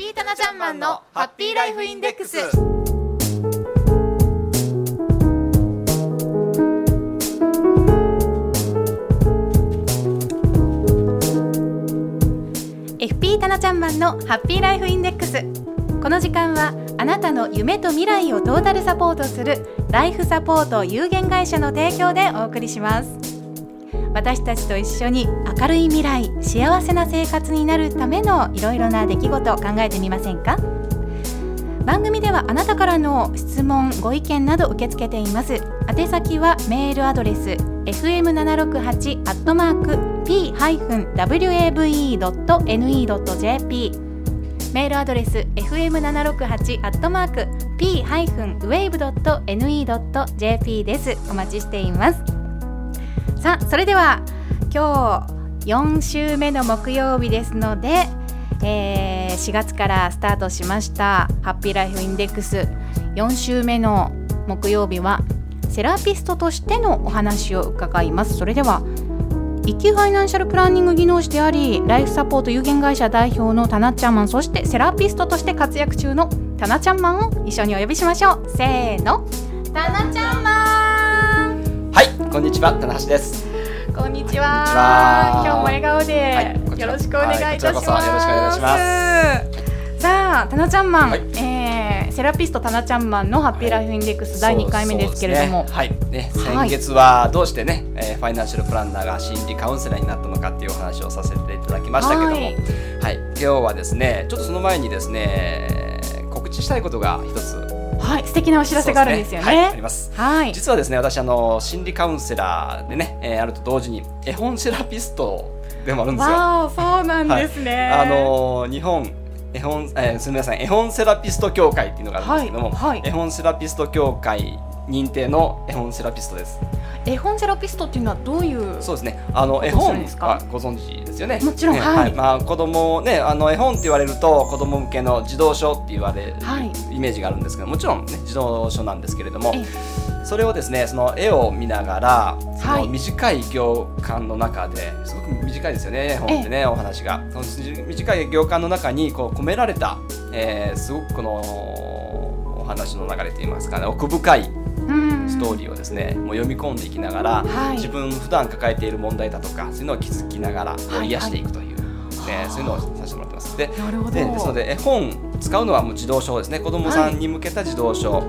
FP タナちゃんマンのハッピーライフインデックス。タナちゃんマンのハッピーライフインデックス。この時間はあなたの夢と未来をトータルサポートするライフサポート有限会社の提供でお送りします。私たちと一緒に明るい未来幸せな生活になるためのいろいろな出来事を考えてみませんか？番組ではあなたからの質問ご意見など受け付けています。宛先はメールアドレス fm768 アットマーク p-wave.ne.jp メールアドレス fm768 アットマーク p-wave.ne.jp です。お待ちしています。さあそれでは今日4週目の木曜日ですので、えー、4月からスタートしましたハッピーライフインデックス。4週目の木曜日はセラピストとしてのお話を伺います。それでは一級ファイナンシャルプランニング技能士でありライフサポート有限会社代表のタナちゃんマンそしてセラピストとして活躍中のタナちゃんマンを一緒にお呼びしましょう。せーの。タナちゃんマン。こんにちは棚橋です。こんにちは。今日も笑顔で、はい、よろしくお願いいたします、はい、よろしくお願いします。さあタナちゃんマン、はい、えー、セラピストタナちゃんマンのハッピーライフインデックス第2回目ですけれども、はい、ね、先月はどうしてね、えー、ファイナンシャルプランナーが心理カウンセラーになったのかっていうお話をさせていただきましたけども、はい、はい、今日はですねちょっとその前にですね告知したいことが一つはい素敵なお知らせがあるんですよね。ねはい、あります。はい。実はですね私あの心理カウンセラーでね、えー、あると同時に絵本セラピストでもあるんですよ。わあそうなんですね。はい、あの日本絵本、えー、すみません絵本セラピスト協会っていうのがあるんですけども、はいはい、絵本セラピスト協会認定の絵本セラピストです。絵本セラピストっていうのはどういうそうですね。あの絵本はご存知ですよね。もちろん、ね、はい、まあ子供ねあの絵本って言われると子供向けの児童書って言われる、はい、イメージがあるんですけどもちろんね児童書なんですけれどもそれをですねその絵を見ながらその短い行間の中ですごく短いですよね絵本ってねお話が。その短い行間の中にこう込められた、えー、すごくこのお話の流れといいますかね奥深いストーリーをですねもう読み込んでいきながら、はい、自分普段抱えている問題だとかそういうのを気づきながら、はい、癒していくという、ね、そういうのをさせてもらってます。ででですので絵本使うのはもう児童書ですね。子どもさんに向けた児童書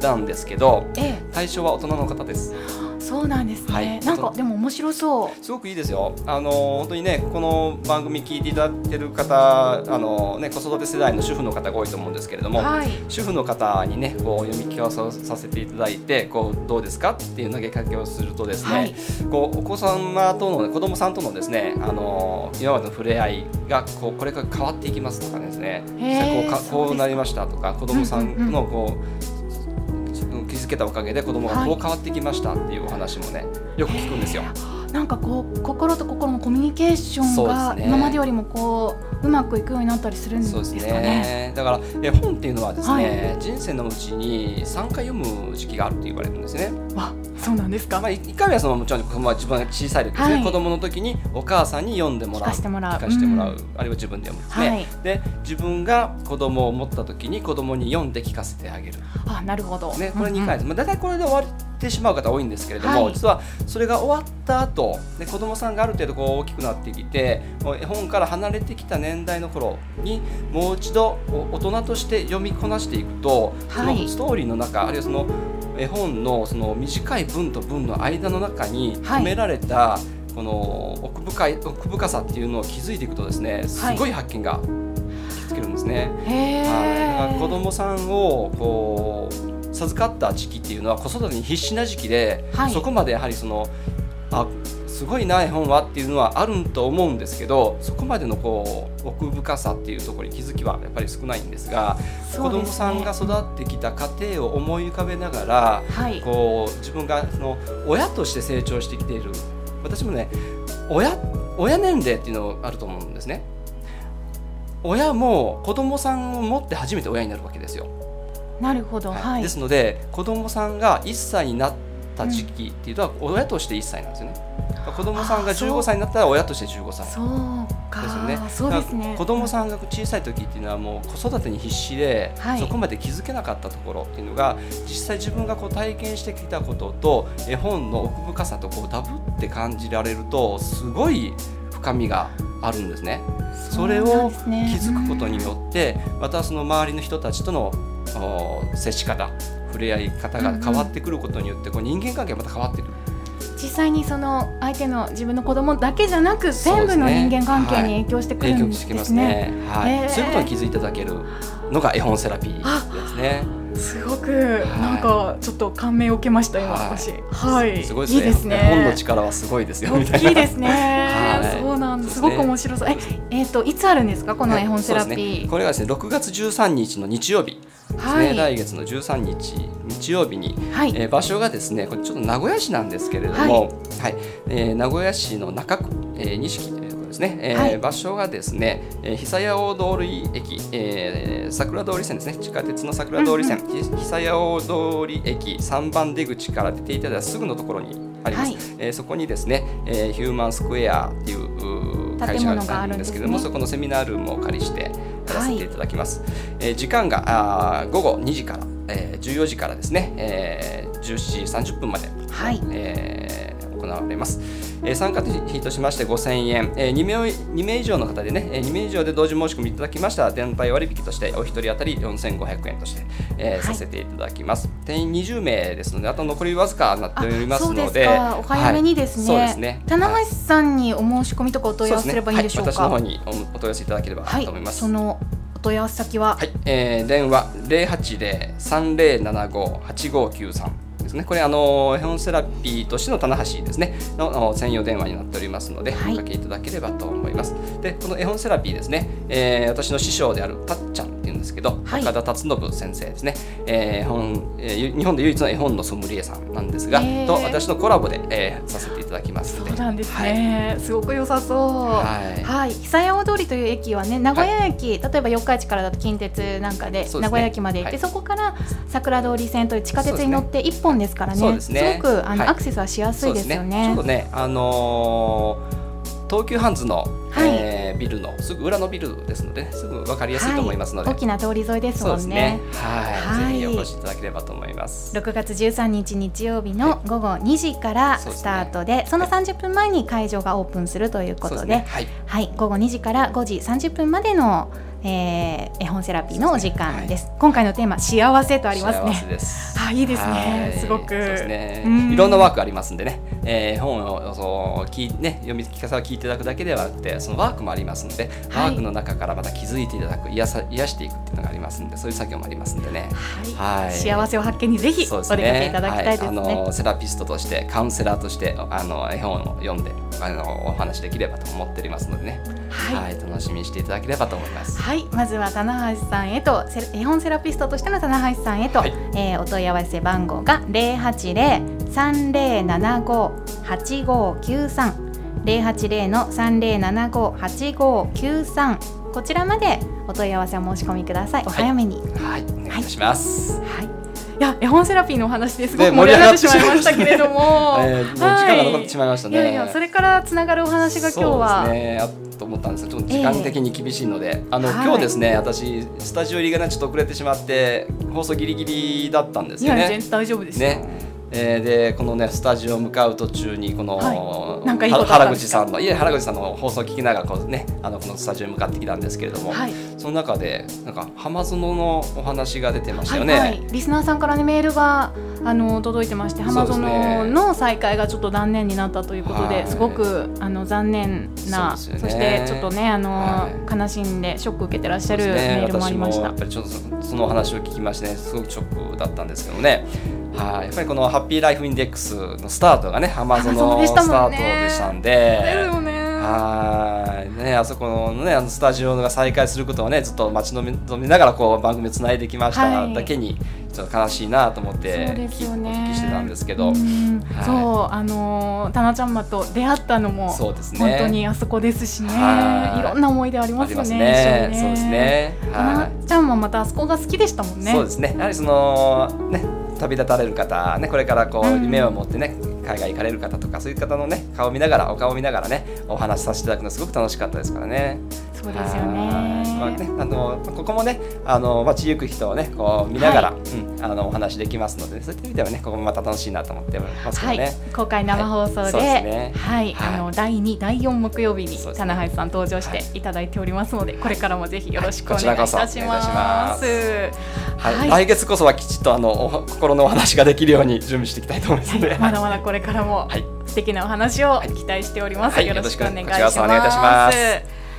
なんですけど、対象は大人の方です。そうなんですね、はい、なんかでも面白そう。すごくいいですよ。あの本当にねこの番組聞いていただいてる方あのね子育て世代の主婦の方が多いと思うんですけれども、はい、主婦の方にねこう読み聞かせさせていただいてこうどうですかっていう投げかけをするとですね、はい、こうお子様との子供さんとのですねあの今までの触れ合いがこうこれから変わっていきますとかですね。こうかこうなりましたとか子供さんのこう、うんうん。うんけたおかげで子供がこう変わってきましたっていうお話もね、よく聞くんですよ。なんかこう心と心のコミュニケーションが今までよりもこううまくいくようになったりするんですかね。ねだから絵本っていうのはですね、はい、人生のうちに3回読む時期があるって言われるんですね。あそうなんですか。まあ1回目はそのもちろん、まあ、自分が小さい時ですね、はい、子供の時にお母さんに読んでもらう聞かせてもらう、うん、あるいは自分で読むんですね。はい、で自分が子供を持った時に子供に読んで聞かせてあげる。あなるほど。ねこれ2回です。うんうん、まあ大体これで終わりってしまう方多いんですけれども、はい、実はそれが終わった後で子どもさんがある程度こう大きくなってきて絵本から離れてきた年代の頃にもう一度大人として読みこなしていくと、はい、そのストーリーの中あるいはその絵本のその短い文と文の間の中に込められた、この奥深い奥深さっていうのを気づいていくとですねすごい発見がつけるんですね。はい、子供さんをこう授かった時期っていうのは子育てに必死な時期で、はい、そこまでやはりそのあすごいな絵本はっていうのはあると思うんですけどそこまでのこう奥深さっていうところに気づきはやっぱり少ないんですが、ね、子どもさんが育ってきた過程を思い浮かべながら、はい、こう自分がその親として成長してきている私もね親親年齢っていうのがあると思うんですね。親も子供さんを持って初めて親になるわけですよ。なるほど、はい、ですので子どもさんが1歳になっった時期っていうのは親として1歳なんですよね。子供さんが15歳になったら親として15歳。そうか。ですよね。そうですね。子供さんが小さい時っていうのはもう子育てに必死で、はい。そこまで気づけなかったところっていうのが実際自分がこう体験してきたことと絵本の奥深さとこうダブって感じられるとすごい深みがあるんですね。それを気づくことによってまたその周りの人たちとのお接し方触れ合い方が変わってくることによってこう人間関係がまた変わってくる。実際にその相手の自分の子供だけじゃなく全部の人間関係に影響してくるんで影響してきますすね。ね。はい、へーそういうことに気づいていただけるのが絵本セラピーですね。すごくなんかちょっと感銘を受けました今はい私。はい。すごいですね。本の力はすごいですよ。大きいですね。はいそうなんです。すごく面白そう。え、えっ、といつあるんですかこの絵本セラピー？これがですね6月13日の日曜日はい来月の13日日曜日に、はい。えー場所がですねこれちょっと名古屋市なんですけれども、はいえー名古屋市の中区、えー、錦ですね、えーはい。場所がですね、えー、久屋大通駅、えー桜通り線ですね。地下鉄の桜通り線、ひ久屋大通駅3番出口から出ていただいたらすぐのところにあります、はい。えーそこにですね、えーヒューマンスクエアっていう会社ががああるんですすけれども、そこのセミナールームをお借りしてやらせていただきます。えー時間があー午後2時から、えー14時からですね、えー17時30分まで、はい。えー行われます。えー参加費としまして5000円、えー 2, 名2名以上の方でね、えー2名以上で同時申し込みいただきましたら、電配割引としてお一人当たり4500円として、えさせていただきます。定員20名ですので、あと残りわずかになっておりますので、か。お早めにですね。はいそうですね。棚はい橋さんにお申し込みとかお問い合わせすればいいんでしょうか？そうねはい、私の方におお問い合わせいただければはいと思います。そのお問い合わせ先は？はい、えー、電話零八零三零七五八五九三ですね。これあの絵本セラピーとしての棚橋ですねのの専用電話になっておりますので、はいおかけいただければと思います。で、この絵本セラピーですね、えー、私の師匠であるたっちゃんですけど、はい。岡田達信先生ですね。えー、絵本、えーゆ日本で唯一の絵本のソムリエさんなんですが、へー。と私のコラボで、えー、させていただきますそうなんですはい。ね、すごく良さそう。はい。はい、久屋大通りという駅はね、名古屋駅、例えば四日市からだと近鉄なんかで、名古屋駅まで行って、はい。そこから桜通り線という地下鉄に乗って一本ですからね。そうですね。ごくあの、はい。アクセスはしやすいですよそうね。ちょうどね、あのー東急ハンズの、はい。えービルのすぐ裏のビルですので、すぐ分かりやすいと思いますので、大きな通り沿いですもんね。ね。。はい、はい。ぜひお越しいただければと思います。6月13日日曜日の午後2時からスタートで、その30分前に会場がオープンするということで、はい、はい、午後2時から5時30分までの、えー絵本セラピーのお時間です。今回のテーマ幸せとありますね。あ、いいですね。はい。すごく。そうですね。うん。いろんなワークありますんでね、えー本をそう聞いね読み聞かせを聞いていただくだけではなくて、そのワークもありますので、はい。ワークの中からまた気づいていただく、癒さ癒していくっていうのがありますんで、そういう作業もありますんでね。はい。はい。幸せを発見にぜひお出かけいただきたいですね。はい、あのセラピストとしてカウンセラーとしてあの絵本を読んであのお話できればと思っておりますのでね、はいはい、楽しみにしていただければと思います。はい、まずは棚橋さんへとセ絵本セラピストとしての棚橋さんへと、はいえーお問い合わせ番号が零八零三零七五八五九三零八零の三零七五八五九三こちらまでお問い合わせを申し込みください。お早めに。はい、お願いします。はい。いや絵本セラピーのお話ですごねく盛り上がってしまいましたけれども、えーもう時間が残ってしまいましたね。いやいやそれからつながるお話が今日は、そうですね。あと思ったんですけど、ちょっと時間的に厳しいので、あの、はい今日ですね、私スタジオ入りがねちょっと遅れてしまって放送ギリギリだったんですよね。大丈夫ですよ。ね。えーでこのねスタジオ向かう途中にこの、はい。いいこ原口さんのいえ原口さんの放送を聞きながらこうねあのこのスタジオに向かってきたんですけれども、はい。その中でなんか浜園のお話が出てましたよね。はいはい、リスナーさんからねメールがあの届いてまして、浜園の再開がちょっと断念になったということで、はい。すごくあの残念な、そね。してちょっとねあの、は悲しんでショック受けてらっしゃるメールもありました。私もやっ。ぱりちょっとそそのお話を聞きましてねすごくショックだったんですけどね。はい、やっぱりこのハッピーライフインデックスのスタートがね、ハマゾ Amazon のスタートねでしたんで。はい、ね、あそこのね、あのスタジオが再開することをね、ずっと待ち望みながら、こう番組をつないできましたはいだけに。ちょっと悲しいなと思って、ですよ聞ねきしてたんですけど。うんはいそうあのータナちゃんまと出会ったのもそうですね本当にあそこですしねはいいろんな思い出ありますすよねね。一緒にそうですね。タナはい。ちゃんもまたあそこが好きでしたもんねそうですね。やはりそのね旅立たれる方ねこれからこう夢を持ってね、海外行かれる方とかそういう方のね顔を見ながらお顔を見ながらねお話しさせていただくのすごく楽しかったですからね。そうですよね。まあねあのここもねあの街行く人をねこう見ながら、はい、うんあのお話できますので、ね、そういった意味ではねここもまた楽しいなと思ってますけどね。はい、公開生放送で、はい、ね。はい、あの第2第4木曜日に棚橋さん登場してい。ただいておりますので、これからもぜひよろしくお願いいたします。はい、来月こそはきちっとあの心のお話ができるように準備していきたいと思いますので、まだまだこれからも素敵なお話を期待しております。よろしくお願いします。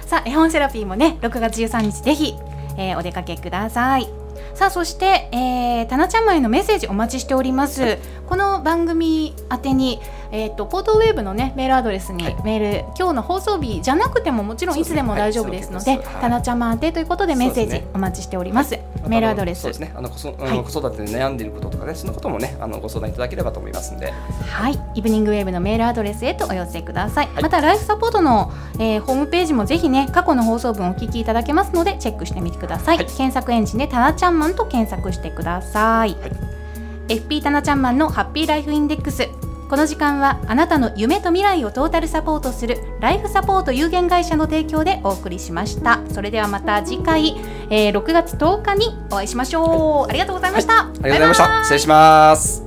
さあ絵本セラピーもね6月13日ぜひ、えー、お出かけください。さあそして、えー、たなちゃんまへのメッセージお待ちしております、この番組宛てにえーと、ポートウェーブの、ね、メールアドレスにメール、はい、今日の放送日じゃなくてももちろんいつでも大丈夫ですので、たなちゃま宛てということでメッセージお待ちしております。すね、メールアドレス。そうですね。あの子育てで悩んでいることとかね、そのこともね、あのご相談いただければと思いますので。はい、イブニングウェーブのメールアドレスへとお寄せください。はい、またライフサポートの、えー、ホームページもぜひね、過去の放送分お聞きいただけますのでチェックしてみてください。検索エンジンでたなちゃんマンと検索してください。FP たなちゃんマンのハッピーライフインデックスこの時間はあなたの夢と未来をトータルサポートするライフサポート有限会社の提供でお送りしました。それではまた次回、えー、6月10日にお会いしましょう、はい、ありがとうございました、はい、ありがとうございました。失礼します